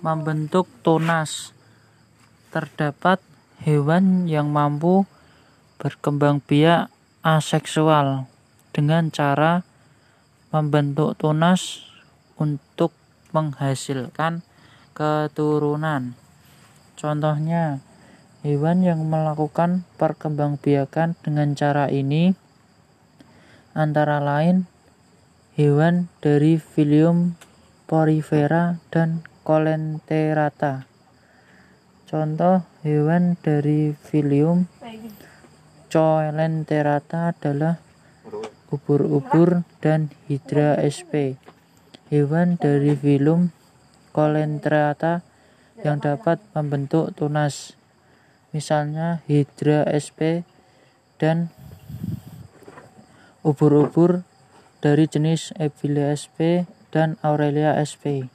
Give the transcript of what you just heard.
membentuk tunas. Terdapat hewan yang mampu berkembang biak aseksual dengan cara membentuk tunas untuk menghasilkan keturunan. Contohnya, hewan yang melakukan perkembangbiakan dengan cara ini antara lain hewan dari filium Porifera dan Colenterata. Contoh hewan dari filium Coelenterata adalah ubur-ubur dan Hydra sp. Hewan dari filum Colenterata yang dapat membentuk tunas, misalnya Hydra sp dan ubur-ubur dari jenis Ephila sp dan Aurelia sp.